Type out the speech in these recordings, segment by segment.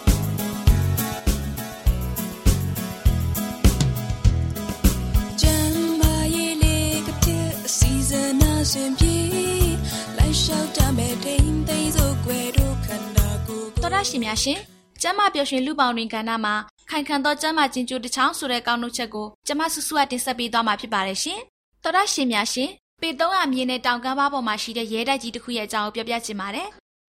။ စဉ်ပြေလိုက်လျှောက်တမဲ့ထိန်သိမ်းစို့ွယ်တို့ခန္ဓာကိုယ်တော်ရရှင်များရှင်ကျမပျော်ရွှင်လူပေါင်းတွင်ကဏ္ဍမှာခိုင်ခံသောကျမချင်းကျိုးတစ်ချောင်းဆိုတဲ့ကောင်းနှုတ်ချက်ကိုကျမဆူဆူကတင်ဆက်ပေးသွားမှာဖြစ်ပါတယ်ရှင်တော်ရရှင်များရှင်ပေ300မြင်းနဲ့တောင်ကမ်းပါးပေါ်မှာရှိတဲ့ရဲတိုက်ကြီးတစ်ခုရဲ့အကြောင်းကိုပြောပြချင်ပါတယ်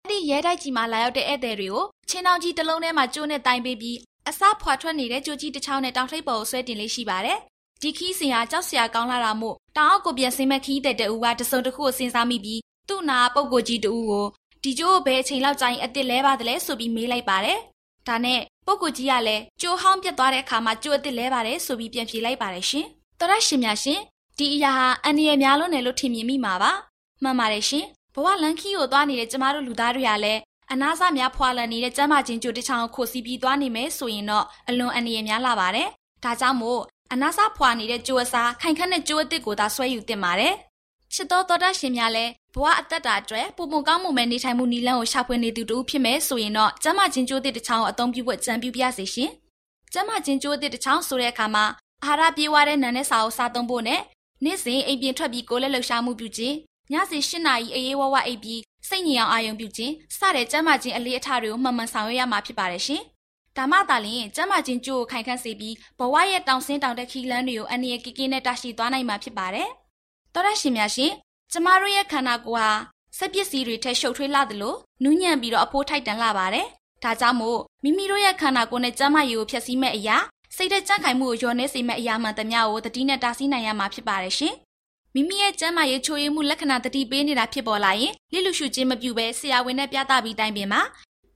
အဲ့ဒီရဲတိုက်ကြီးမှာလာရောက်တဲ့ဧည့်သည်တွေကိုချင်းတောင်ကြီးတစ်လုံးထဲမှာကျိုးနဲ့တိုင်ပေးပြီးအစဖွာထွက်နေတဲ့ကြိုးကြီးတစ်ချောင်းနဲ့တောင်ထိပ်ပေါ်ကိုဆွဲတင်လေးရှိပါတယ် ဒီခီးစင်ဟာကြောက်စရာကောင်းလာတာမို့တောင်အောက်ကိုပြန်ဆင်းမဲ့ခီးတဲ့တူကတစုံတစ်ခုကိုစဉ်းစားမိပြီးသူ့နာပုပ်ကိုကြီးတူကိုဒီကျိုးကိုဘယ်အချိန်လောက်ကြာရင်အစ်စ်လဲပါတယ်လဲဆိုပြီးမေးလိုက်ပါတယ်။ဒါနဲ့ပုပ်ကိုကြီးကလည်းကျိုးဟောင်းပြတ်သွားတဲ့အခါမှာကျိုးအစ်စ်လဲပါတယ်ဆိုပြီးပြန်ဖြေလိုက်ပါတယ်ရှင်။တော်ရရှင်များရှင်ဒီအရာဟာအန္တရာယ်များလွန်းတယ်လို့ထင်မြင်မိမှာပါ။မှန်ပါတယ်ရှင်။ဘဝလန်ခီကိုသွားနေတဲ့ကျမတို့လူသားတွေကလည်းအနာစားများဖွာလန်နေတဲ့ကျမ်းမာခြင်းကြိုတစ်ချောင်းကိုခိုစီပြီးသွားနေမယ်ဆိုရင်တော့အလွန်အန္တရာယ်များလာပါတယ်။ဒါကြောင့်မို့ အနာစားဖွာနေတဲ့ကြိုးအစားခိုင်ခန့်တဲ့ကြိုးအစ်စ်ကိုသာဆွဲယူသင့်ပါတယ်။ချစ်တော်တော်တရှင်များလည်းဘဝအသက်တာအတွက်ပုံပုံကောင်းမှုမဲ့နေထိုင်မှုနီလန်းကိုရှာဖွေနေသူတူဖြစ်မယ်ဆိုရင်တော့ကျမချင်းကြိုးအစ်စ်တစ်ချောင်းကိုအသုံးပြုဖို့ကြံပြုပြစေရှင်။ကျမချင်းကြိုးအစ်စ်တစ်ချောင်းဆိုတဲ့အခါမှာအာဟာရပြေးဝတဲ့နံနဲ့စာကိုစားသုံးဖို့နဲ့နေ့စဉ်အိမ်ပြင်ထွက်ပြီးကိုယ်လက်လှုပ်ရှားမှုပြုခြင်းညစီ၈နာရီအေးအေးဝဝအိပ်ပြီးစိတ်ညစ်အောင်အာရုံပြုခြင်းစတဲ့ကျန်းမာခြင်းအလေးအထားတွေကိုမှန်မှန်ဆောင်ရွက်ရမှာဖြစ်ပါတယ်ရှင်။ ဒါမှသာလျှင်ကျမ်းမာခြင်းကြိုးကိုခိုင်ခန့်စေပြီးဘဝရဲ့တောင်ဆင်းတောင်တက်ခီလန်းတွေကိုအန္တရာယ်ကကင်းနဲ့တရှိသွားနိုင်မှာဖြစ်ပါတယ်။သောရရှင်များရှင်ကျမတို့ရဲ့ခန္ဓာကိုယ်ဟာစက်ပစ္စည်းတွေထက်ရှုပ်ထွေးလာသလိုနူးညံ့ပြီးတော့အဖိုးထိုက်တန်လာပါတယ်။ဒါကြောင့်မို့မိမိတို့ရဲ့ခန္ဓာကိုယ်နဲ့ကျန်းမာရေးကိုဖျက်ဆီးမဲ့အရာစိတ်သက်ကြံ့ခိုင်မှုကိုလျော်နေစေမဲ့အရာမှန်သမျှကိုတတိနဲ့တားဆီးနိုင်ရမှာဖြစ်ပါတယ်ရှင်။မိမိရဲ့ကျန်းမာရေးချိုးယွင်းမှုလက္ခဏာတတိပေးနေတာဖြစ်ပေါ်လာရင်လိလူရှုခြင်းမပြုဘဲဆရာဝန်နဲ့ပြသပြီးတိုင်ပင်မှာ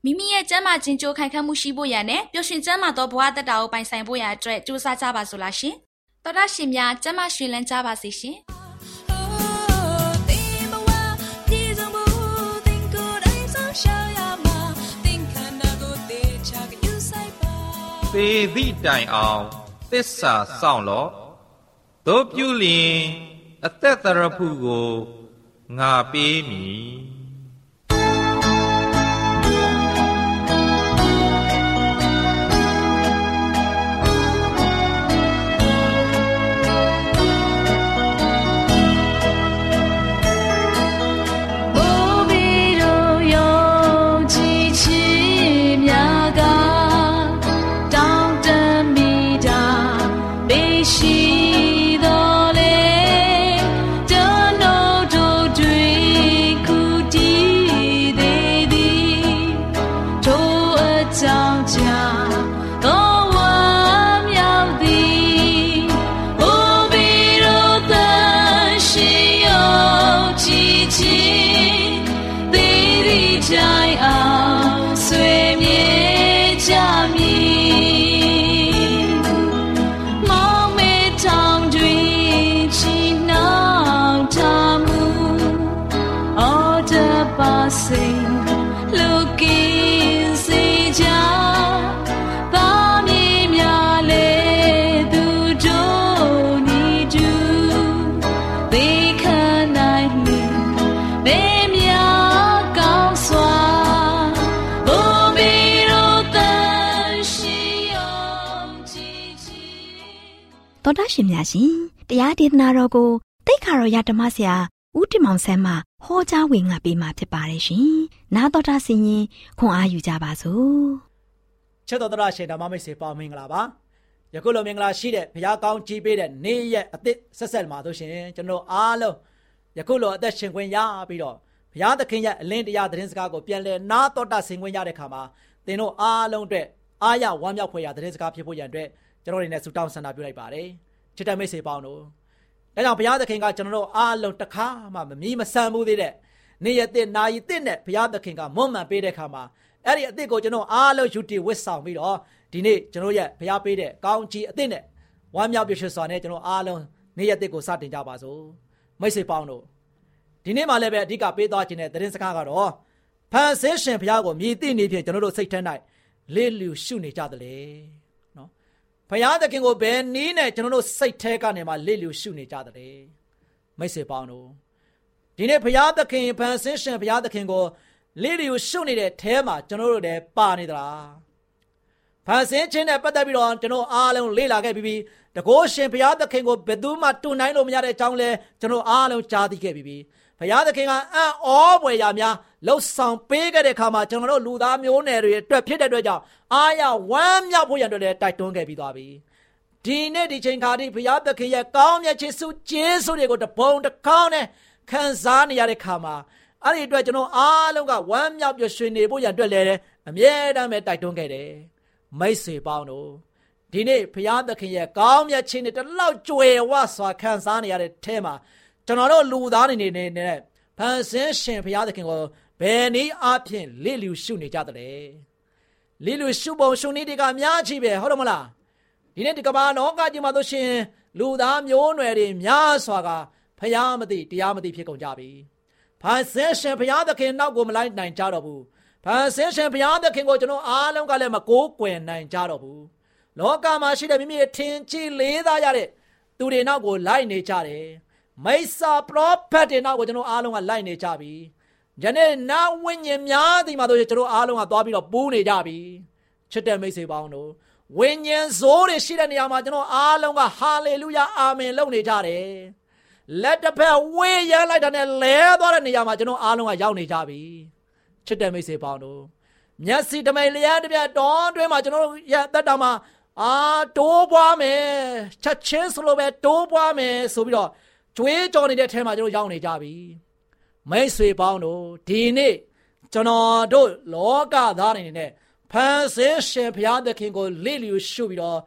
မိမိရဲ့ကျမ်းမာခြင်းကြိုးခိုင်ခန့်မှုရှိဖို့ရန်နဲ့ပျော်ရွှင်ကျမ်းမာသောဘဝတက်တာကိုပိုင်ဆိုင်ဖို့ရန်အတွက်ကြိုးစားကြပါစို့လားရှင်။သောတာရှင်များကျမ်းမာရှင်လန်းကြပါစေရှင်။သေသည့်တိုင်အောင်သစ္စာစောင့်လော့တို့ပြုလျင်အသက်တရဖုကိုငါပေးမည် တော်တာရှင်များရှင်တရားဒေသနာတော်ကိုတိတ်ခါတော်ရဓမ္မဆရာဦးတင်မောင်ဆန်းမှဟောကြားဝင်ငါပေးมาဖြစ်ပါတယ်ရှင်။နာတော်တာဆင်ရင်ခွန်အားယူကြပါစို့။ချစ်တော်တော်ရှင်ဓမ္မမိတ်ဆွေပေါင်းမင်္ဂလာပါ။ယခုလိုမင်္ဂလာရှိတဲ့ဘုရားကောင်းကြီးပေးတဲ့နေ့ရက်အသစ်ဆက်ဆက်မှာတို့ရှင်ကျွန်တော်အားလုံးယခုလိုအသက်ရှင်ခွင့်ရပြီးတော့ဘုရားသခင်ရဲ့အလင်းတရားသတင်းစကားကိုပြန်လည်နားတော်တာဆင်ခွင့်ရတဲ့ခါမှာသင်တို့အားလုံးအတွက်အားရဝမ်းမြောက်ဖွယ်ရာသတင်းစကားဖြစ်ဖို့ရန်အတွက် ကျွန်တော်တို့နဲ့ဆုတောင်းဆန္ဒပြုလိုက်ပါတယ်။ချစ်တဲ့မိတ်ဆွေပေါင်းတို့ဒါကြောင့်ဘုရားသခင်ကကျွန်တော်တို့အားလုံးတခါမှမမီးမဆန်ဘူးသေးတဲ့နေ့ရက်တဲ့နာရီတဲ့နဲ့ဘုရားသခင်ကမွမ်းမံပေးတဲ့ခါမှာအဲ့ဒီအသစ်ကိုကျွန်တော်အားလုံးယူတည်ဝစ်ဆောင်ပြီးတော့ဒီနေ့ကျွန်တော်ရဲ့ဘုရားပေးတဲ့ကောင်းကြီးအသစ်နဲ့ဝမ်းမြောက်ပြည့်စုံစွာနဲ့ကျွန်တော်အားလုံးနေ့ရက်တဲ့ကိုစတင်ကြပါစို့မိတ်ဆွေပေါင်းတို့ဒီနေ့မှလည်းပဲအဓိကပေးသွားခြင်းတဲ့သတင်းစကားကတော့ဖန်ဆင်းရှင်ဘုရားကိုမြည်သိနေဖြင့်ကျွန်တော်တို့စိတ်ထဲ၌လေးလူရှုနေကြတယ်လေနော် ဘုရားသခင်ကိုဘယ်နည်းနဲ့ကျွန်တော်တို့စိတ်ထဲကနေမှလေးလူရှုနေကြတယ်မိတ်ဆွေပေါင်းတို့ဒီနေ့ဘုရားသခင်ဖန်ဆင်းရှင်ဘုရားသခင်ကိုလေးလူရှုနေတဲ့အဲမှာကျွန်တော်တို့လည်းပါနေသလားဖန်ဆင်းခြင်းနဲ့ပတ်သက်ပြီးတော့ကျွန်တော်အားလုံးလေ့လာခဲ့ပြီးပြီတကောရှင်ဘုရားသခင်ကိုဘယ်သူမှတူနိုင်လို့မရတဲ့အကြောင်းလဲကျွန်တော်အားလုံးကြားသိခဲ့ပြီးပြီ ဘုရားသခင်ကအံ့ဩဖွယ်ရာများလှုပ်ဆောင်ပေးခဲ့တဲ့အခါမှာကျွန်တော်တို့လူသားမျိုးနွယ်တွေအတွက်ဖြစ်တဲ့အတွက်ကြောင့်အားရဝမ်းမြောက်ဖို့ရန်အတွက်လည်းတိုက်တွန်းခဲ့ပြီးသွားပြီဒီနေ့ဒီချိန်ခါဒီဘုရားသခင်ရဲ့ကောင်းမြတ်ခြင်းစုကျေးဇူးတွေကိုတပုံတစ်ခေါင်းနဲ့ခံစားနေရတဲ့ခါမှာအဲ့ဒီအတွက်ကျွန်တော်အားလုံးကဝမ်းမြောက်ပြရွှင်နေဖို့ရန်အတွက်လည်းအမြဲတမ်းပဲတိုက်တွန်းခဲ့တယ်မိတ်ဆွေပေါင်းတို့ဒီနေ့ဘုရားသခင်ရဲ့ကောင်းမြတ်ခြင်းတွေတလောက်ကြွယ်ဝစွာခံစားနေရတဲ့အဲမှာ ကျွန်တော်တို့လူသားတွေနေနဲ့ဖန်ဆင်းရှင်ဘုရားသခင်ကိုဘယ်နည်းအားဖြင့်လိလူရှုနေကြတယ်လိလူရှုပုံရှုနည်းတွေကအများကြီးပဲဟုတ်တယ်မလားဒီနေ့ဒီကမ္ဘာလောကကြီးမှာဆိုရှင်လူသားမျိုးနွယ်တွေများစွာကဘုရားမသိတရားမသိဖြစ်ကုန်ကြပြီဖန်ဆင်းရှင်ဘုရားသခင်နောက်ကိုမလိုက်နိုင်ကြတော့ဘူးဖန်ဆင်းရှင်ဘုရားသခင်ကိုကျွန်တော်အားလုံးကလည်းမကိုးကွယ်နိုင်ကြတော့ဘူးလောကမှာရှိတဲ့မိမိရဲ့ထင်ကြီးလေးသားရတဲ့သူတွေနောက်ကိုလိုက်နေကြတယ် မိစ္ဆာပရောဖက်တွေနောက်ကိုကျွန်တော်အားလုံးကလိုက်နေကြပြီယနေ့နာဝိညာဉ်များဒီမှာတို့ကျွန်တော်အားလုံးကသွားပြီးတော့ပူးနေကြပြီချစ်တဲ့မိတ်ဆွေပေါင်းတို့ဝိညာဉ်ဇိုးတွေရှိတဲ့နေရာမှာကျွန်တော်အားလုံးကဟာလေလုယာအာမင်လုပ်နေကြတယ်လက်တစ်ဖက်ဝေးရမ်းလိုက်တာနဲ့လဲသွားတဲ့နေရာမှာကျွန်တော်အားလုံးကရောက်နေကြပြီချစ်တဲ့မိတ်ဆွေပေါင်းတို့မျက်စိတမိန်လျက်တပြက်တောင်းတွင်းမှာကျွန်တော်ရဲ့တက်တာမှာအာတိုးပွားမယ်ချက်ချင်းစလိုပဲတိုးပွားမယ်ဆိုပြီးတော့ ကျွေးကြော်နေတဲ့ထဲမှာကျွန်တော်ရောက်နေကြပြီမိတ်ဆွေပေါင်းတို့ဒီနေ့ကျွန်တော်တို့လောကသားတွေနဲ့ဖန်ဆင်းရှင်ဘုရားသခင်ကိုလေ့လျူရှုပြီးတော့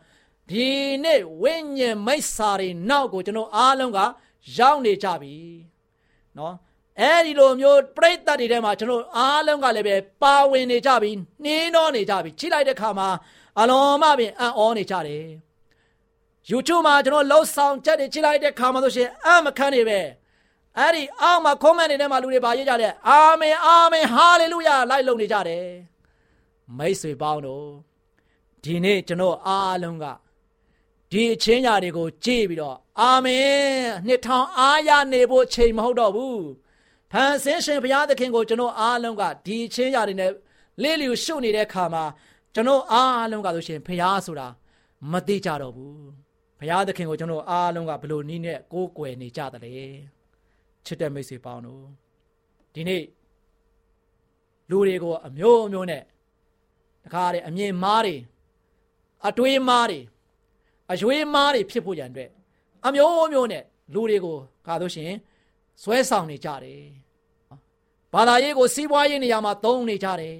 ဒီနေ့ဝိညာဉ်မိတ်ဆာတွေနောက်ကိုကျွန်တော်အားလုံးကရောက်နေကြပြီเนาะအဲဒီလိုမျိုးပြိတ္တတွေထဲမှာကျွန်တော်အားလုံးကလည်းပဲပါဝင်နေကြပြီနှင်းတော့နေကြပြီချိလိုက်တဲ့ခါမှာအလုံးမပင်အံ့ဩနေကြတယ် YouTube မှာကျွန်တော်လှုပ်ဆောင်ချက်တွေချိလိုက်တဲ့ခါမှာဆိုရှင်အမခန်းနေပဲအဲ့ဒီအောက်မှာ comment တွေထဲမှာလူတွေပါရေးကြတယ်အာမင်အာမင်ဟာလေလုယာလိုက်လုံနေကြတယ်မိတ်ဆွေပေါင်းတို့ဒီနေ့ကျွန်တော်အားလုံးကဒီအချင်းညာတွေကိုကြည့်ပြီးတော့အာမင်နှစ်ထောင်အားရနေဖို့ချိန်မဟုတ်တော့ဘူးဖန်ဆင်းရှင်ဘုရားသခင်ကိုကျွန်တော်အားလုံးကဒီအချင်းညာတွေနဲ့လေးလျူရှုနေတဲ့ခါမှာကျွန်တော်အားလုံးကဆိုရှင်ဘုရားဆိုတာမသိကြတော့ဘူး ဘုရားသခင်ကိုကျွန်တော်အားလုံးကဘလို့နီးနဲ့ကိုးကွယ်နေကြတယ်ချစ်တဲ့မိတ်ဆွေပေါင်းတို့ဒီနေ့လူတွေကိုအမျိုးအမျိုးနဲ့တခါတည်းအမြင်မားတွေအတွေးမားတွေအရွေးမားတွေဖြစ်ဖို့ရန်အတွက်အမျိုးမျိုးနဲ့လူတွေကိုခါလို့ရှိရင်ဆွဲဆောင်နေကြတယ်ဘာသာရေးကိုစီးပွားရေးနေရာမှာသုံးနေကြတယ်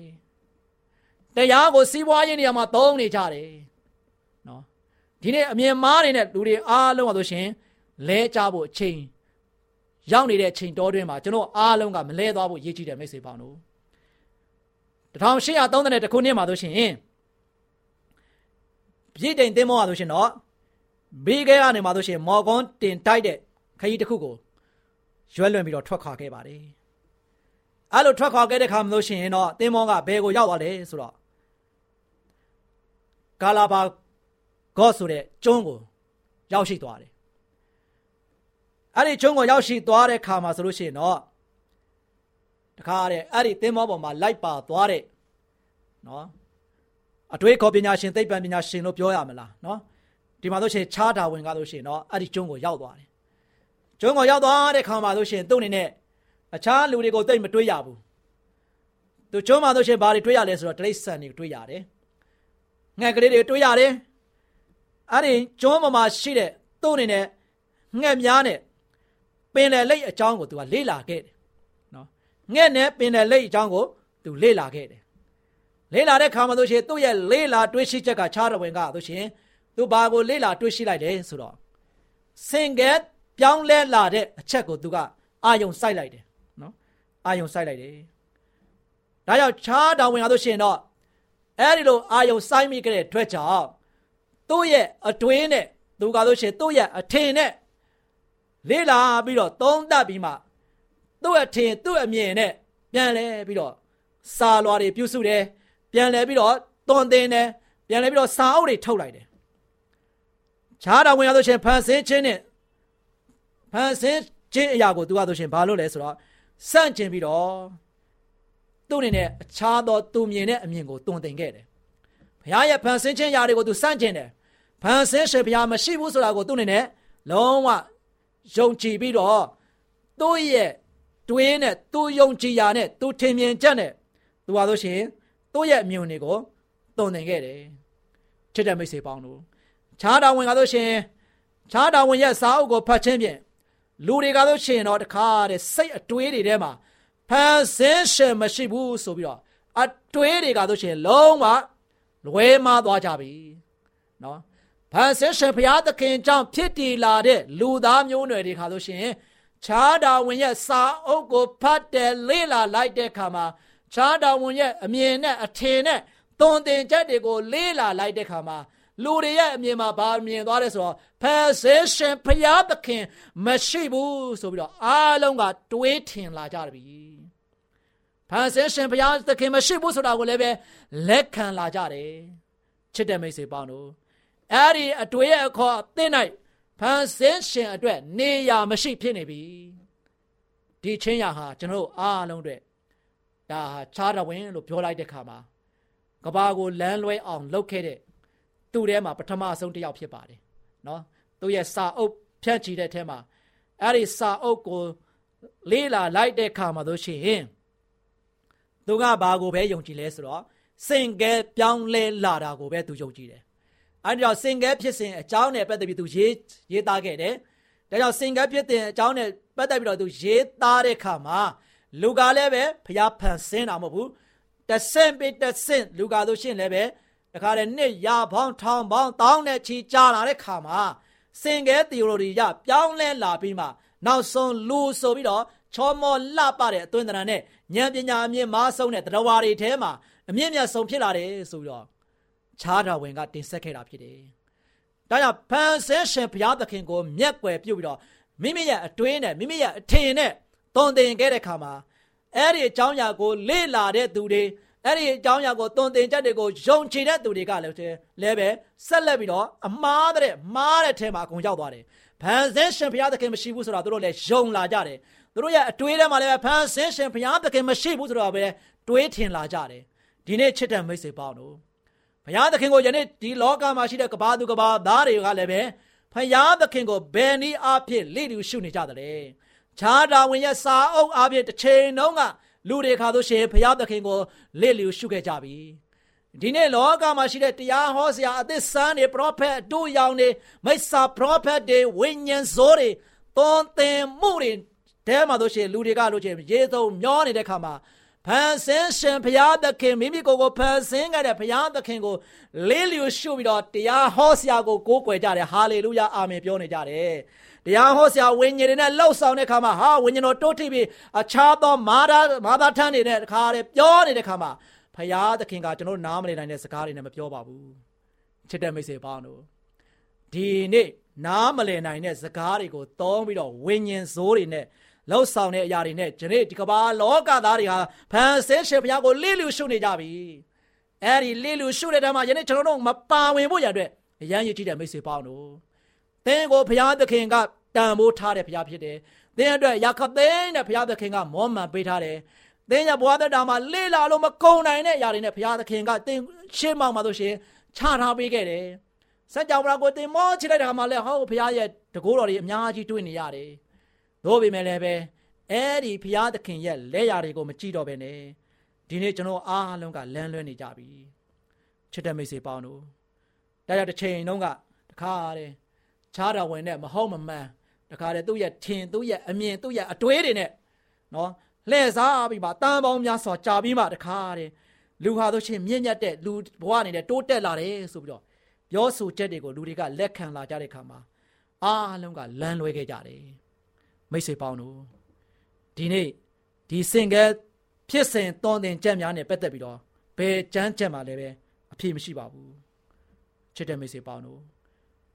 တရားကိုစီးပွားရေးနေရာမှာသုံးနေကြတယ်နော် ဒီနေ့အမြင်မားတွေနဲ့လူတွေအားလုံးပါဆိုရှင်လဲကြဖို့အချိန်ရောက်နေတဲ့အချိန်တောတွင်းမှာကျွန်တော်အားလုံးကမလဲသွားဖို့ရည်ကြည်တယ်မိတ်ဆွေပေါင်းတို့1832ခုနှစ်မှာဆိုရှင်ပြည်တိန်သင်းမောကဆိုရှင်တော့ဘေးကဲကနေမှာဆိုရှင်မော်ကွန်တင်တိုက်တဲ့ခရီးတစ်ခုကိုရွက်လွန်ပြီးတော့ထွက်ခွာခဲ့ပါတယ်အဲ့လိုထွက်ခွာခဲ့တဲ့ခါမှာဆိုရှင်တော့သင်းမောကဘယ်ကိုရောက်သွားလဲဆိုတော့ကာလာဘာ ဂေါ့ဆိုတဲ့ကျွန်းကိုရောက်ရှိသွားတယ်အဲ့ဒီကျွန်းကိုရောက်ရှိသွားတဲ့ခါမှာဆိုလို့ရှိရင်တော့တခါတဲ့အဲ့ဒီသင်္ဘောပေါ်မှာလိုက်ပါသွားတဲ့နော်အတွေးခေါ်ပညာရှင်သိပ္ပံပညာရှင်လို့ပြောရမလားနော်ဒီမှာဆိုရှင်ချားတာဝင်ကားလို့ရှိရင်တော့အဲ့ဒီကျွန်းကိုရောက်သွားတယ်ကျွန်းကိုရောက်သွားတဲ့ခါမှာဆိုရှင်သူ့အနေနဲ့အခြားလူတွေကိုသိမတွေးရဘူးသူကျွန်းမှာဆိုရှင်ဘာတွေတွေးရလဲဆိုတော့တိရစ္ဆာန်တွေတွေးရတယ်ငှက်ကလေးတွေတွေးရတယ် အဲ့ဒီကျွန်းပေါ်မှာရှိတဲ့သူ့အနေနဲ့ငှက်များနဲ့ပင်လယ်လိတ်အကြောင်းကိုသူကလေ့လာခဲ့တယ်နော်ငှက်နဲ့ပင်လယ်လိတ်အကြောင်းကိုသူလေ့လာခဲ့တယ်လေ့လာတဲ့ခါမှာဆိုရှင်သူ့ရဲ့လေ့လာတွေးရှိချက်ကခြားတော်ဝင်ကဆိုရှင်သူဘာကိုလေ့လာတွေးရှိလိုက်တယ်ဆိုတော့စင်ကဲပြောင်းလဲလာတဲ့အချက်ကိုသူကအာယုံစိုက်လိုက်တယ်နော်အာယုံစိုက်လိုက်တယ်ဒါကြောင့်ခြားတော်ဝင်ကဆိုရှင်တော့အဲဒီလိုအာယုံစိုက်မိခဲ့တဲ့အတွက်ကြောင့် သူ့ရဲ့အတွင်းနဲ့သူကဆိုရှင်သူ့ရဲ့အထင်နဲ့လေးလာပြီးတော့သုံးသပ်ပြီးမှသူ့အထင်သူ့အမြင်နဲ့ပြန်လဲပြီးတော့စာလွာတွေပြုစုတယ်ပြန်လဲပြီးတော့တွန်တင်တယ်ပြန်လဲပြီးတော့စာအုပ်တွေထုတ်လိုက်တယ်ခြားတော်ဝင်ရဆိုရှင်ဖန်ဆင်းခြင်းနဲ့ဖန်ဆင်းခြင်းအရာကိုသူကဆိုရှင်ဘာလို့လဲဆိုတော့စန့်ကျင်ပြီးတော့သူ့အနေနဲ့အခြားသောသူမြင်တဲ့အမြင်ကိုတွန်တင်ခဲ့တယ်ဘုရားရဲ့ဖန်ဆင်းခြင်းအရာတွေကိုသူစန့်ကျင်တယ် ဖန်ဆင်းရှင်ဘုရားမရှိဘူးဆိုတာကိုသူ့အနေနဲ့လုံးဝယုံကြည်ပြီးတော့သူ့ရဲ့တွေးနဲ့သူယုံကြည်ရာနဲ့သူထင်မြင်ချက်နဲ့သူဟာဆိုရှင်သူ့ရဲ့အမြင်တွေကိုတုံသင်ခဲ့တယ်ချစ်တဲ့မိတ်ဆွေပေါင်းတို့ခြားတော်ဝင်ကားဆိုရှင်ခြားတော်ဝင်ရဲ့စာအုပ်ကိုဖတ်ခြင်းဖြင့်လူတွေကဆိုရှင်တော့တခါတဲ့စိတ်အတွေးတွေထဲမှာဖန်ဆင်းရှင်မရှိဘူးဆိုပြီးတော့အတွေးတွေကဆိုရှင်လုံးဝလွဲမှားသွားကြပြီနော် ဖန်ဆင်းရှင်ဘုရားသခင်ကြောင့်ဖြစ်တည်လာတဲ့လူသားမျိုးနွယ်တွေခါလို့ရှိရင်ခြားတော်ဝင်ရဲ့စာအုပ်ကိုဖတ်တယ်လေ့လာလိုက်တဲ့အခါမှာခြားတော်ဝင်ရဲ့အမြင်နဲ့အထင်နဲ့သွန်သင်ချက်တွေကိုလေ့လာလိုက်တဲ့အခါမှာလူတွေရဲ့အမြင်မှာဘာမြင်သွားလဲဆိုတော့ဖန်ဆင်းရှင်ဘုရားသခင်မရှိဘူးဆိုပြီးတော့အားလုံးကတွေးထင်လာကြပြီဖန်ဆင်းရှင်ဘုရားသခင်မရှိဘူးဆိုတာကိုလည်းပဲလက်ခံလာကြတယ်ချစ်တဲ့မိတ်ဆွေပေါင်းတို့ အဲ့ဒီအတွေ့အခေါ်အသင်း၌ဖန်ဆင်းရှင်အတွက်နေရာမရှိဖြစ်နေပြီဒီချင်းရဟာကျွန်တော်တို့အားလုံးအတွက်ဒါဟာခြားတော်ဝင်လို့ပြောလိုက်တဲ့ခါမှာကဘာကိုလမ်းလွဲအောင်လုပ်ခဲ့တဲ့သူ့ထဲမှာပထမဆုံးတစ်ယောက်ဖြစ်ပါတယ်နော်သူရဲ့စာအုပ်ဖြန့်ချီတဲ့ထဲမှာအဲ့ဒီစာအုပ်ကိုလေးလာလိုက်တဲ့ခါမှာတို့ရှိရင်သူကဘာကိုပဲယုံကြည်လဲဆိုတော့စင်ကဲပြောင်းလဲလာတာကိုပဲသူယုံကြည်တယ် အဲဒီတော့စင်ကဲဖြစ်စဉ်အကြောင်းနဲ့ပတ်သက်ပြီးသူရေးရေးသားခဲ့တယ်ဒါကြောင့်စင်ကဲဖြစ်တဲ့အကြောင်းနဲ့ပတ်သက်ပြီးတော့သူရေးသားတဲ့ခါမှာလူကလည်းပဲဖျားဖန်ဆင်းတာမဟုတ်ဘူးတဆင့်ပြီးတဆင့်လူကဆိုရှင်လည်းပဲတခါတည်းနှစ်ရာပေါင်းထောင်ပေါင်းတောင်းနဲ့ချီကြာလာတဲ့ခါမှာစင်ကဲသီယိုလိုကြီးရပြောင်းလဲလာပြီးမှနောက်ဆုံးလူဆိုပြီးတော့ချောမောလှပတဲ့အသွင်သဏ္ဍာန်နဲ့ဉာဏ်ပညာအမြင့်မားဆုံးတဲ့တရားဝါတွေထဲမှာအမြင့်မြတ်ဆုံးဖြစ်လာတယ်ဆိုပြီးတော့ ခြားတော်ဝင်ကတင်ဆက်ခဲ့တာဖြစ်တယ်။ဒါကြောင့်ဖန်ဆင်းရှင်ဘုရားသခင်ကိုမျက်ွယ်ပြုတ်ပြီးတော့မိမိရဲ့အတွင်းနဲ့မိမိရဲ့အထင်နဲ့တုံသင်ခဲ့တဲ့ခါမှာအဲ့ဒီအကြောင်းအရာကိုလေ့လာတဲ့သူတွေအဲ့ဒီအကြောင်းအရာကိုတုံသင်ချက်တွေကိုယုံကြည်တဲ့သူတွေကလည်းလည်းပဲဆက်လက်ပြီးတော့အမှားတဲ့မှားတဲ့ထဲမှာအကုန်ရောက်သွားတယ်။ဖန်ဆင်းရှင်ဘုရားသခင်မရှိဘူးဆိုတော့သူတို့လည်းယုံလာကြတယ်။သူတို့ရဲ့အတွေးထဲမှာလည်းဖန်ဆင်းရှင်ဘုရားသခင်မရှိဘူးဆိုတော့ပဲတွေးထင်လာကြတယ်။ဒီနေ့ချစ်တဲ့မိတ်ဆွေပေါင်းတို့ ဘုရားသခင်ကိုယနေ့ဒီလောကမှာရှိတဲ့ကဘာသူကဘာသားတွေကလည်းပဲဘုရားသခင်ကိုဘယ်နည်းအားဖြင့်လေ့လူရှုနေကြတယ်။ခြားတော်ဝင်ရဲ့စာအုပ်အားဖြင့်တစ်ချိန်လုံးကလူတွေခါတို့ရှင်ဘုရားသခင်ကိုလေ့လူရှုခဲ့ကြပြီ။ဒီနေ့လောကမှာရှိတဲ့တရားဟောဆရာအသစ်ဆန်းတွေပရောဖက်တို့ရောင်တွေမိစ္ဆာပရောဖက်တွေဝိညာဉ်ဇိုးတွေသွန်သင်မှုတွေတဲမှာတို့ရှင်လူတွေကလို့ချင်းရေသုံးမျောနေတဲ့ခါမှာ ဖန်ဆင်းရှင်ဘုရားသခင်မိမိကိုယ်ကိုဖန်ဆင်းခဲ့တဲ့ဘုရားသခင်ကိုလေးလျူရှုပြီးတော့တရားဟောဆရာကိုကိုးကွယ်ကြတယ်ဟာလေလုယာအာမင်ပြောနေကြတယ်တရားဟောဆရာဝိညာဉ်တွေနဲ့လှုပ်ဆောင်တဲ့ခါမှာဟာဝိညာဉ်တော်တိုးထိပ်ပြီးအခြားသောမာသာမာသာထမ်းနေတဲ့ခါရဲပြောနေတဲ့ခါမှာဘုရားသခင်ကကျွန်တော်နားမလည်နိုင်တဲ့စကားတွေနဲ့မပြောပါဘူးချစ်တဲ့မိတ်ဆွေပေါင်းတို့ဒီနေ့နားမလည်နိုင်တဲ့စကားတွေကိုတောင်းပြီးတော့ဝိညာဉ်ဇိုးတွေနဲ့ လှုပ်ဆောင်တဲ့အရာတွေနဲ့ဒီနေ့ဒီကမ္ဘာလောကသားတွေဟာဖန်ဆင်းရှင်ဘုရားကိုလိလူရှုနေကြပြီအဲ့ဒီလိလူရှုတဲ့တည်းမှာယနေ့ကျွန်တော်တို့မပါဝင်ဖို့ရတဲ့အရန်ရည်ကြည့်တဲ့မိတ်ဆွေပေါင်းတို့သင်ကိုဘုရားသခင်ကတန်ဖိုးထားတဲ့ဘုရားဖြစ်တယ်သင်အတွက်ရာခသိန်းတဲ့ဘုရားသခင်ကမောမှန်ပေးထားတယ်သင်ရဲ့ဘဝသက်တာမှာလေ့လာလို့မကုန်နိုင်တဲ့ຢာတွေနဲ့ဘုရားသခင်ကသင်ရှင်းမှမှာဆိုရှင်ချထားပေးခဲ့တယ်စัจ java ကိုသင်မောချလိုက်တဲ့အခါမှာလဲဟောဘုရားရဲ့တကိုးတော်တွေအများကြီးတွေ့နေရတယ် တို့ပေမဲ့လည်းပဲအဲ့ဒီဘုရားသခင်ရဲ့လက်ရာတွေကိုမကြည့်တော့ဘဲနဲ့ဒီနေ့ကျွန်တော်အားလုံးကလမ်းလွဲနေကြပြီချစ်တဲ့မိတ်ဆွေပေါင်းတို့ဒါကြောင့်တစ်ချိန်လုံးကတခါတည်းခြားတော်ဝင်နဲ့မဟုတ်မမှန်တခါတည်းသူ့ရဲ့ထင်သူ့ရဲ့အမြင်သူ့ရဲ့အတွေးတွေနဲ့နော်လှည့်စားပြီးမှတန်ပေါင်းများစွာကြာပြီးမှတခါတည်းလူဟာဆိုရှင်မြင့်မြတ်တဲ့လူဘဝအနေနဲ့တိုးတက်လာတယ်ဆိုပြီးတော့ပြောဆိုချက်တွေကိုလူတွေကလက်ခံလာကြတဲ့ခါမှာအားလုံးကလမ်းလွဲခဲ့ကြတယ် မိတ်ဆွေပေါင်းတို့ဒီနေ့ဒီစင်ကဲဖြစ်စဉ်တွန်တင်ကြက်များနဲ့ပတ်သက်ပြီးတော့ဘယ်ကြမ်းကြက်မှလည်းပဲအဖြေမရှိပါဘူးချစ်တဲ့မိတ်ဆွေပေါင်းတို့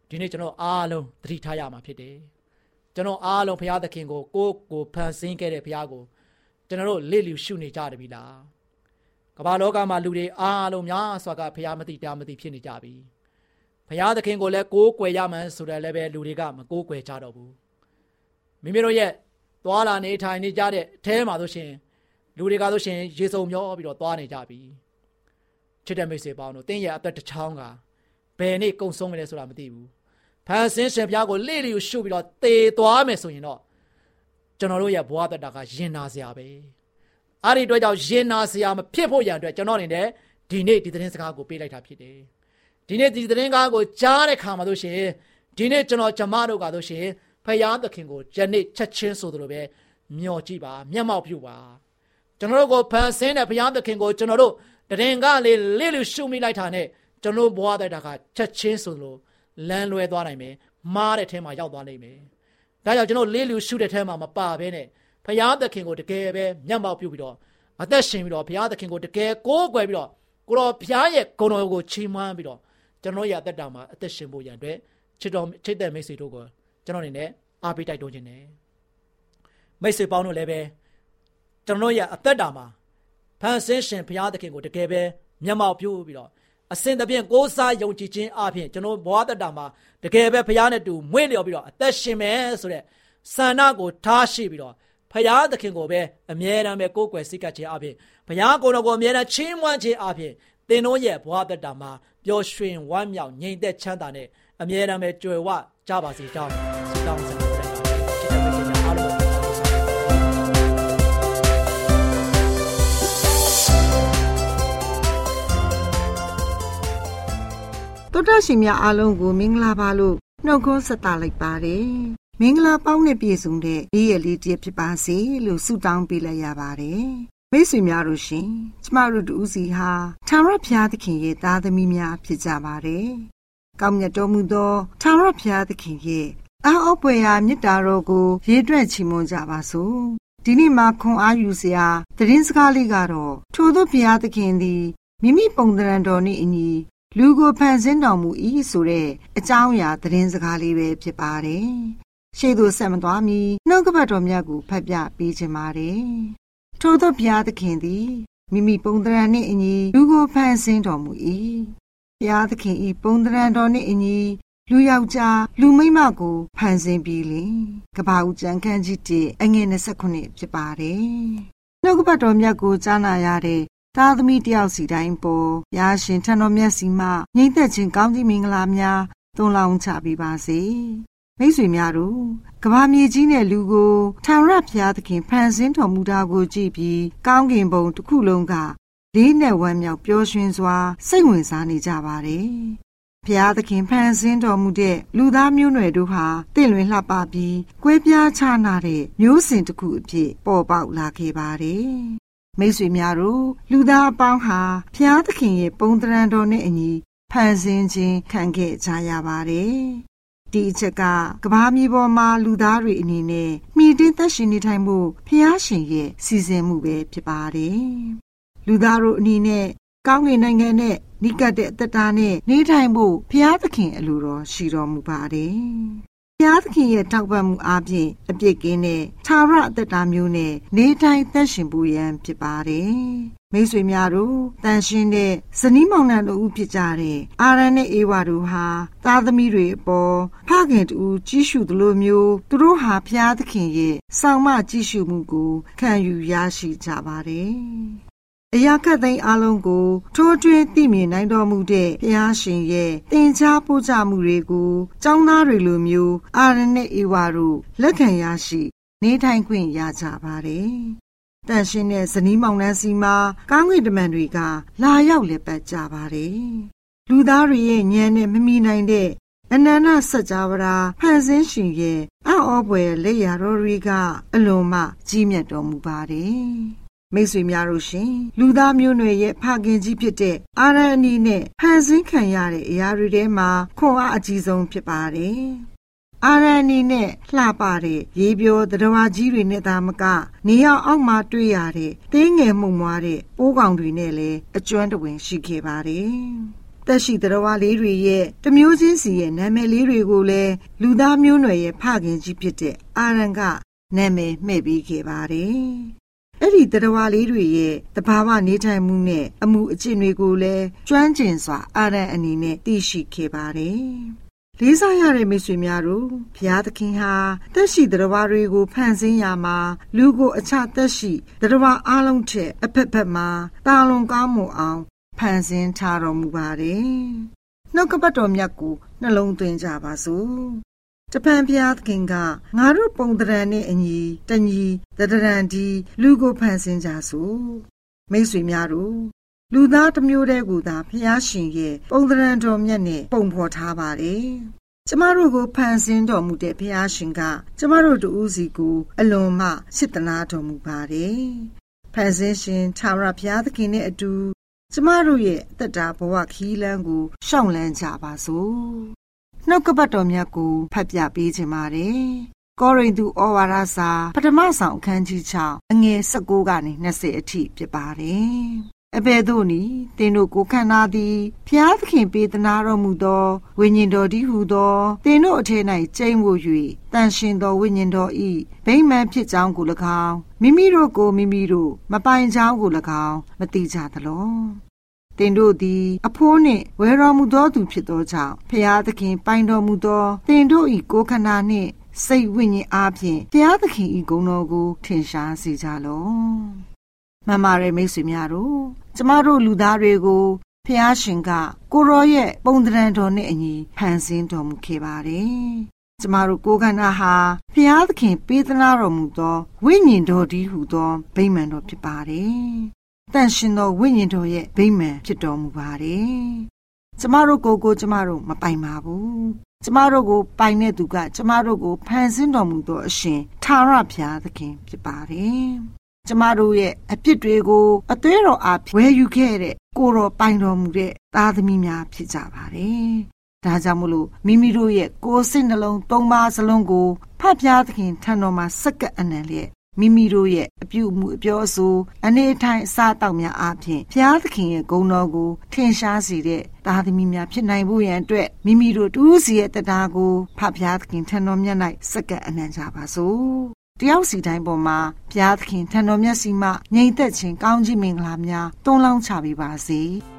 ဒီနေ့ကျွန်တော်အားလုံးသတိထားရမှာဖြစ်တယ်ကျွန်တော်အားလုံးဘုရားသခင်ကိုကိုယ်ကိုဖန်ဆင်းခဲ့တဲ့ဘုရားကိုကျွန်တော်တို့လေ့လူရှုနေကြတယ်ပြီလားကမ္ဘာလောကမှာလူတွေအားလုံးများစွာကဘုရားမသိတရားမသိဖြစ်နေကြပြီဘုရားသခင်ကိုလည်းကိုးကွယ်ရမှန်းဆိုတယ်လည်းပဲလူတွေကမကိုးကွယ်ကြတော့ဘူး မိမိတို့ရဲ့သွားလာနေထိုင်နေကြတဲ့အထဲမှာဆိုရှင်လူတွေကဆိုရှင်ရေစုံမျောပြီးတော့သွားနေကြပြီချစ်တဲ့မိတ်ဆွေပေါင်းတို့တင်းရဲ့အသက်တစ်ချောင်းကဘယ်နေ့ကုံဆုံးမလဲဆိုတာမသိဘူးဖန်ဆင်းရှင်ဘုရားကိုလေ့လျူရှုပြီးတော့တေသွားမယ်ဆိုရင်တော့ကျွန်တော်တို့ရဲ့ဘဝတက်တာကရင်နာစရာပဲအဲ့ဒီအတွက်ကြောင့်ရင်နာစရာမဖြစ်ဖို့ရန်အတွက်ကျွန်တော်အနေနဲ့ဒီနေ့ဒီသတင်းစကားကိုပေးလိုက်တာဖြစ်တယ်ဒီနေ့ဒီသတင်းကားကိုကြားတဲ့ခါမှာဆိုရှင်ဒီနေ့ကျွန်တော်ဂျမတို့ကဆိုရှင် ဖယားသခင်ကိုယနေ့ချက်ချင်းဆိုသလိုပဲမျှော်ကြည့်ပါမျက်မှောက်ပြုပါကျွန်တော်တို့ကိုဖန်ဆင်းတဲ့ဘုရားသခင်ကိုကျွန်တော်တို့တရင်ကလေးလေးလူရှုမိလိုက်တာနဲ့ကျွန်တော်ဘွားတဲ့တာကချက်ချင်းဆိုလို့လမ်းလွဲသွားနိုင်မယ်မားတဲ့ထဲမှာရောက်သွားနိုင်မယ်ဒါကြောင့်ကျွန်တော်လေးလူရှုတဲ့ထဲမှာမပါဘဲနဲ့ဘုရားသခင်ကိုတကယ်ပဲမျက်မှောက်ပြုပြီးတော့အသက်ရှင်ပြီးတော့ဘုရားသခင်ကိုတကယ်ကိုးကွယ်ပြီးတော့ကိုတော်ဘုရားရဲ့ဂုဏ်တော်ကိုချီးမွမ်းပြီးတော့ကျွန်တော်ရဲ့အသက်တာမှာအသက်ရှင်ဖို့ရန်အတွက်ချစ်တော်ချစ်တဲ့မိတ်ဆွေတို့ကို ကျွန်တော်အနေနဲ့အားပေးတိုက်တွန်းခြင်းနဲ့မိတ်ဆွေပေါင်းတို့လည်းပဲကျွန်တော်ရဲ့အသက်တာမှာဖန်ဆင်းရှင်ဘုရားသခင်ကိုတကယ်ပဲမျက်မှောက်ပြုပြီးတော့အစဉ်တပြည့်ကိုးစားယုံကြည်ခြင်းအပြင်ကျွန်တော်ဘဝတက်တာမှာတကယ်ပဲဘုရားနဲ့တူမွေ့လျော်ပြီးတော့အသက်ရှင်မယ်ဆိုတဲ့ဆန္ဒကိုထားရှိပြီးတော့ဘုရားသခင်ကိုပဲအမြဲတမ်းပဲကိုးကွယ်စိတ်ကပ်ခြင်းအပြင်ဘုရားကိုယ်တော်ကိုအမြဲတမ်းချီးမွမ်းခြင်းအပြင်သင်တို့ရဲ့ဘဝတက်တာမှာပျော်ရွှင်ဝမ်းမြောက်ငြိမ်သက်ချမ်းသာနဲ့အမြဲတမ်းပဲကြွယ်ဝကြပါစေကြောင်းဆု တောင်းဆန္ဒတောတာရှင်များအားလုံးကိုမင်္ဂလာပါလို့နှုတ်ခွန်းဆက်တာလိုက်ပါတယ်မင်္ဂလာပေါင်းနဲ့ပြည့်စုံတဲ့နေ့ရက်လေးတည်းဖြစ်ပါစေလို့ဆုတောင်းပေးလိုက်ရပါတယ်မိတ်ဆွေများတို့ရှင်ကျမတို့တူဦးစီဟာထာဝရဘုရားသခင်ရဲ့သားသမီးများဖြစ်ကြပါတယ်ကောင်းမြတ်တော်မူသောထာဝရဘုရားသခင်ရဲ့ အားအပွေရာမေတ္တာတော်ကိုရေတွက်ချီးမွမ်းကြပါစို့ဒီနေ့မှာခွန်အားယူစရာသတင်းစကားလေးကတော့ထို့သောဘုရားသခင်သည်မိမိပုံသဏ္ဍာန်တော်နှင့်အညီလူကိုဖန်ဆင်းတော်မူ၏ဆိုတဲ့အကြောင်းအရာသတင်းစကားလေးပဲဖြစ်ပါတယ်။ရှေ့သို့ဆက်မသွားမီနှုတ်ကပတ်တော်မြတ်ကိုဖတ်ပြပေးခြင်းပါတယ်။ထို့သောဘုရားသခင်သည်မိမိပုံသဏ္ဍာန်နှင့်အညီလူကိုဖန်ဆင်းတော်မူ၏။ဘုရားသခင်၏ပုံသဏ္ဍာန်တော်နှင့်အညီ လူယောက်ျားလူမိန်းမကိုဖန်ဆင်းပြီးလင်ကဘာဦးကျန်ခန်းကြီးတအငယ်29ဖြစ်ပါတယ်။နှုတ်ကပတ်တော်မြတ်ကိုကြားနာရတဲ့သားသမီးတယောက်စီတိုင်းပေါ်ရာရှင်ထံတော်မြတ်စီမှညီသက်ချင်းကောင်းကြီးမင်္ဂလာများသွန်လောင်းချပေးပါစေမိတ်ဆွေများတို့ကဘာမြေကြီးနဲ့လူကိုထာဝရဘုရားသခင်ဖန်ဆင်းတော်မူတာကိုကြည့်ပြီးကောင်းကင်ဘုံတစ်ခုလုံးကလေးနဲ့ဝမ်းမြောက်ပျော်ရွှင်စွာစိတ်ဝင်စားနေကြပါတယ် ဘုရားသခင်ဖန်ဆင်းတော်မူတဲ့လူသားမျိုးနွယ်တို့ဟာတင့်လွင်လှပပြီးကွဲပြားခြားနာတဲ့မျိုးစဉ်တစ်ခုအဖြစ်ပေါ်ပေါက်လာခဲ့ပါတယ်မိတ်ဆွေများတို့လူသားအပေါင်းဟာဖျားသခင်ရဲ့ပုံတရံတော်နဲ့အညီဖန်ဆင်းခြင်းခံခဲ့ကြရပါတယ်။ဒီအချက်ကကဘာမြေပေါ်မှာလူသားတွေအနေနဲ့မိတင်းသက်ရှင်နေထိုင်ဖို့ဖျားရှင်ရဲ့စီစဉ်မှုပဲဖြစ်ပါတယ်။လူသားတို့အနေနဲ့ကောင်းကင်နိုင်ငံနဲ့ နိကတ်တဲ့အသက်တာနဲ့နေထိုင်ဖို့ဖျားသခင်အလိုတော်ရှိတော်မူပါတယ်ဘုရားသခင်ရဲ့ထောက်ပံ့မှုအားဖြင့်အပြစ်ကင်းတဲ့သာရအသက်တာမျိုးနဲ့နေတိုင်းသက်ရှင်ပူရန်ဖြစ်ပါတယ်မိတ်ဆွေများတို့တန်ရှင်းတဲ့ဇနီးမောင်နှံတို့ဖြစ်ကြတဲ့အာရန်နဲ့အေဝါတို့ဟာသားသမီးတွေအပေါ်ဖခင်တူကြီးစုသလိုမျိုးသူတို့ဟာဖျားသခင်ရဲ့စောင့်မကြီးစုမှုကိုခံယူရရှိကြပါတယ်။ အရာခတ်သိမ်းအလုံးကိုထိုးထွင်းသိမြင်နိုင်တော်မူတဲ့ဘုရားရှင်ရဲ့တင်ချပို့ချမှုတွေကိုကျောင်းသားတွေလိုမျိုးအာရနဲ့အေဝါတို့လက်ခံရရှိနေထိုင်ခွင့်ရကြပါတယ်တန်ရှင်းတဲ့ဇနီးမောင်နှံစီမှာကောင်းကင်တမန်တွေကလာရောက်လက်ပတ်ကြပါတယ်။လူသားတွေရဲ့ဉာဏ်နဲ့မမီနိုင်တဲ့အနန္တစัจ java ရာဖန်ဆင်းရှင်ရဲ့အံ့ဩဖွယ်လက်ရာတော်တွေကအလွန်မှကြီးမြတ်တော်မူပါတယ်။ မိတ်ဆွေများတို့ရှင်လူသားမျိုးနွယ်ရဲ့ဖခင်ကြီးဖြစ်တဲ့အာရန်အနီနဲ့ဖန်ဆင်းခံရတဲ့အရာတွေထဲမှာခွန်အားအကြီးဆုံးဖြစ်ပါတယ်အာရန်နီနဲ့လှပတဲ့ရေပြောသတ္တဝါကြီးတွေနဲ့သာမကနေရောက်အောက်မှာတွေ့ရတဲ့သေးငယ်မှုမွားတဲ့ပိုးကောင်တွေနဲ့လည်းအကျွမ်းတဝင်ရှိခဲ့ပါတယ်။တက်ရှိသတ္တဝါလေးတွေရဲ့တမျိုးချင်းစီရဲ့နာမည်လေးတွေကိုလည်းလူသားမျိုးနွယ်ရဲ့ဖခင်ကြီးဖြစ်တဲ့အာရန်ကနာမည်မှဲ့ပေးခဲ့ပါတယ်။ အဲ့ဒီတရဝါလေးတွေရဲ့တဘာဝနေထိုင်မှုနဲ့အမှုအကျင့်တွေကိုလည်းကျွမ်းကျင်စွာအာရန်အနေနဲ့သိရှိခဲ့ပါတယ်။လေးစားရတဲ့မိတ်ဆွေများတို့ဘုရားသခင်ဟာတက်ရှိတရားတွေကိုဖန်ဆင်းရမှာလူကိုအခြားတက်ရှိတရားအလုံးထက်အဖက်ဖက်မှာတာလွန်ကောင်းမှုအောင်ဖန်ဆင်းထားတော်မူပါတယ်။နှုတ်ကပတ်တော်မြတ်ကိုနှလုံးသွင်းကြပါစို့။ တပံဘုရားသခင်ကငါတို့ပုံတရံနဲ့အညီတညီတရံဒီလူကိုဖန်ဆင်းကြစို့။မိတ်ဆွေများတို့လူသားတစ်မျိုးတည်းကိုသာဖျားရှင်ရဲ့ပုံသဏ္ဍာန်တော်မြတ်နဲ့ပုံဖော်ထားပါတယ်။ကျမတို့ကိုဖန်ဆင်းတော်မူတဲ့ဖျားရှင်က ကျမတို့တူးစီကို အလွန်မှစေတနာတော်မူပါတယ်။ဖန်ဆင်းရှင်သာရဘုရားသခင်နဲ့အတူ ကျမတို့ရဲ့အသက်တာဘဝခီးလန်းကိုရှောင်လန်းကြပါစို့။ နှုတ်ကပတ်တော်မြတ်ကိုဖတ်ပြပေးခြင်းပါတယ်။ကောရိန္သုဩဝါဒစာပထမဆောင်အခန်းကြီး6အငယ်16ကနေ20အထိဖြစ်ပါတယ်အဘယ်သို့နည်းသင်တို့ကိုခန္ဓာသည်ဖျားသခင်ပေးသနာတော်မူသောဝိညာဉ်တော်သည်ဟုသောသင်တို့အထက်၌ကျိန်းဝ၍တန်ရှင်သောဝိညာဉ်တော်ဤဗိမာန်ဖြစ်ကြောင်းကို၎င်းမိမိတို့ကိုမိမိတို့မပိုင်ကြောင်းကို၎င်းမသိကြသလော သင်တို့သည်အဖိုးနှင့်ဝယ်တော်မူသောသူဖြစ်သောကြောင့်ဖျားသခင်ပိုင်တော်မူသောသင်တို့၏ကိုယ်ခန္ဓာနှင့်စိတ်ဝိညာဉ်အားဖြင့်ဘုရားသခင်၏ဂုဏ်တော်ကိုထင်ရှားစေကြလော့မှန်ပါတယ်မိတ်ဆွေများတို့ကျမတို့လူသားတွေကိုဖျားရှင်ကကိုရောရဲ့ပုံတံတော်နဲ့အညီဖန်ဆင်းတော်မူခဲ့ပါတယ်ကျမတို့ကိုယ်ခန္ဓာဟာဖျားသခင်ပေးသနာတော်မူသောဝိညာဉ်တော်တည်းဟူသောဗိမာန်တော်ဖြစ်ပါတယ် တန်ရှင်သောဝိညာဉ်တော်ရဲ့ဗိမာန်ဖြစ်တော်မူပါတယ်ကျမတို့ကိုယ်ကိုကျမတို့မပိုင်ပါဘူးကျမတို့ကိုပိုင်တဲ့သူက ကျမတို့ကိုဖန်ဆင်းတော်မူသောအရှင်ထာဝရဘုရားသခင်ဖြစ်ပါတယ်ကျမတို့ရဲ့အပြစ်တွေကိုအသွေးတော်အားဝယ်ယူခဲ့တဲ့ကိုတော်ပိုင်တော်မူတဲ့သားသမီးများဖြစ်ကြပါတယ်။ဒါကြောင့်မလို့မိမိတို့ရဲ့ကိုယ်စိတ်နှလုံးသုံးပါးစလုံးကိုဖတ်ပြသခင်ထံတော်မှာစက္ကပ်အနံလျက် မိမိတို့ရဲ့အပြုအမူအပြောအဆိုအနေထိုင်အစားတောက်များအပြင်ဘုရားသခင်ရဲ့ဂုဏ်တော်ကိုထင်ရှားစေတဲ့သားသမီးများဖြစ်နိုင်ဖို့ရန်အတွက်မိမိတို့တူးစီရဲ့တရားကိုဖတ်ဘုရားသခင်ထံတော်မြတ်၌စက္ကပ်အနံကြပါစို့တယောက်စီတိုင်းပေါ်မှာဘုရားသခင်ထံတော်မျက်စီမှငြိမ်သက်ခြင်းကောင်းကြီးမင်္ဂလာများတွန်းလောင်းချပေးပါစေ။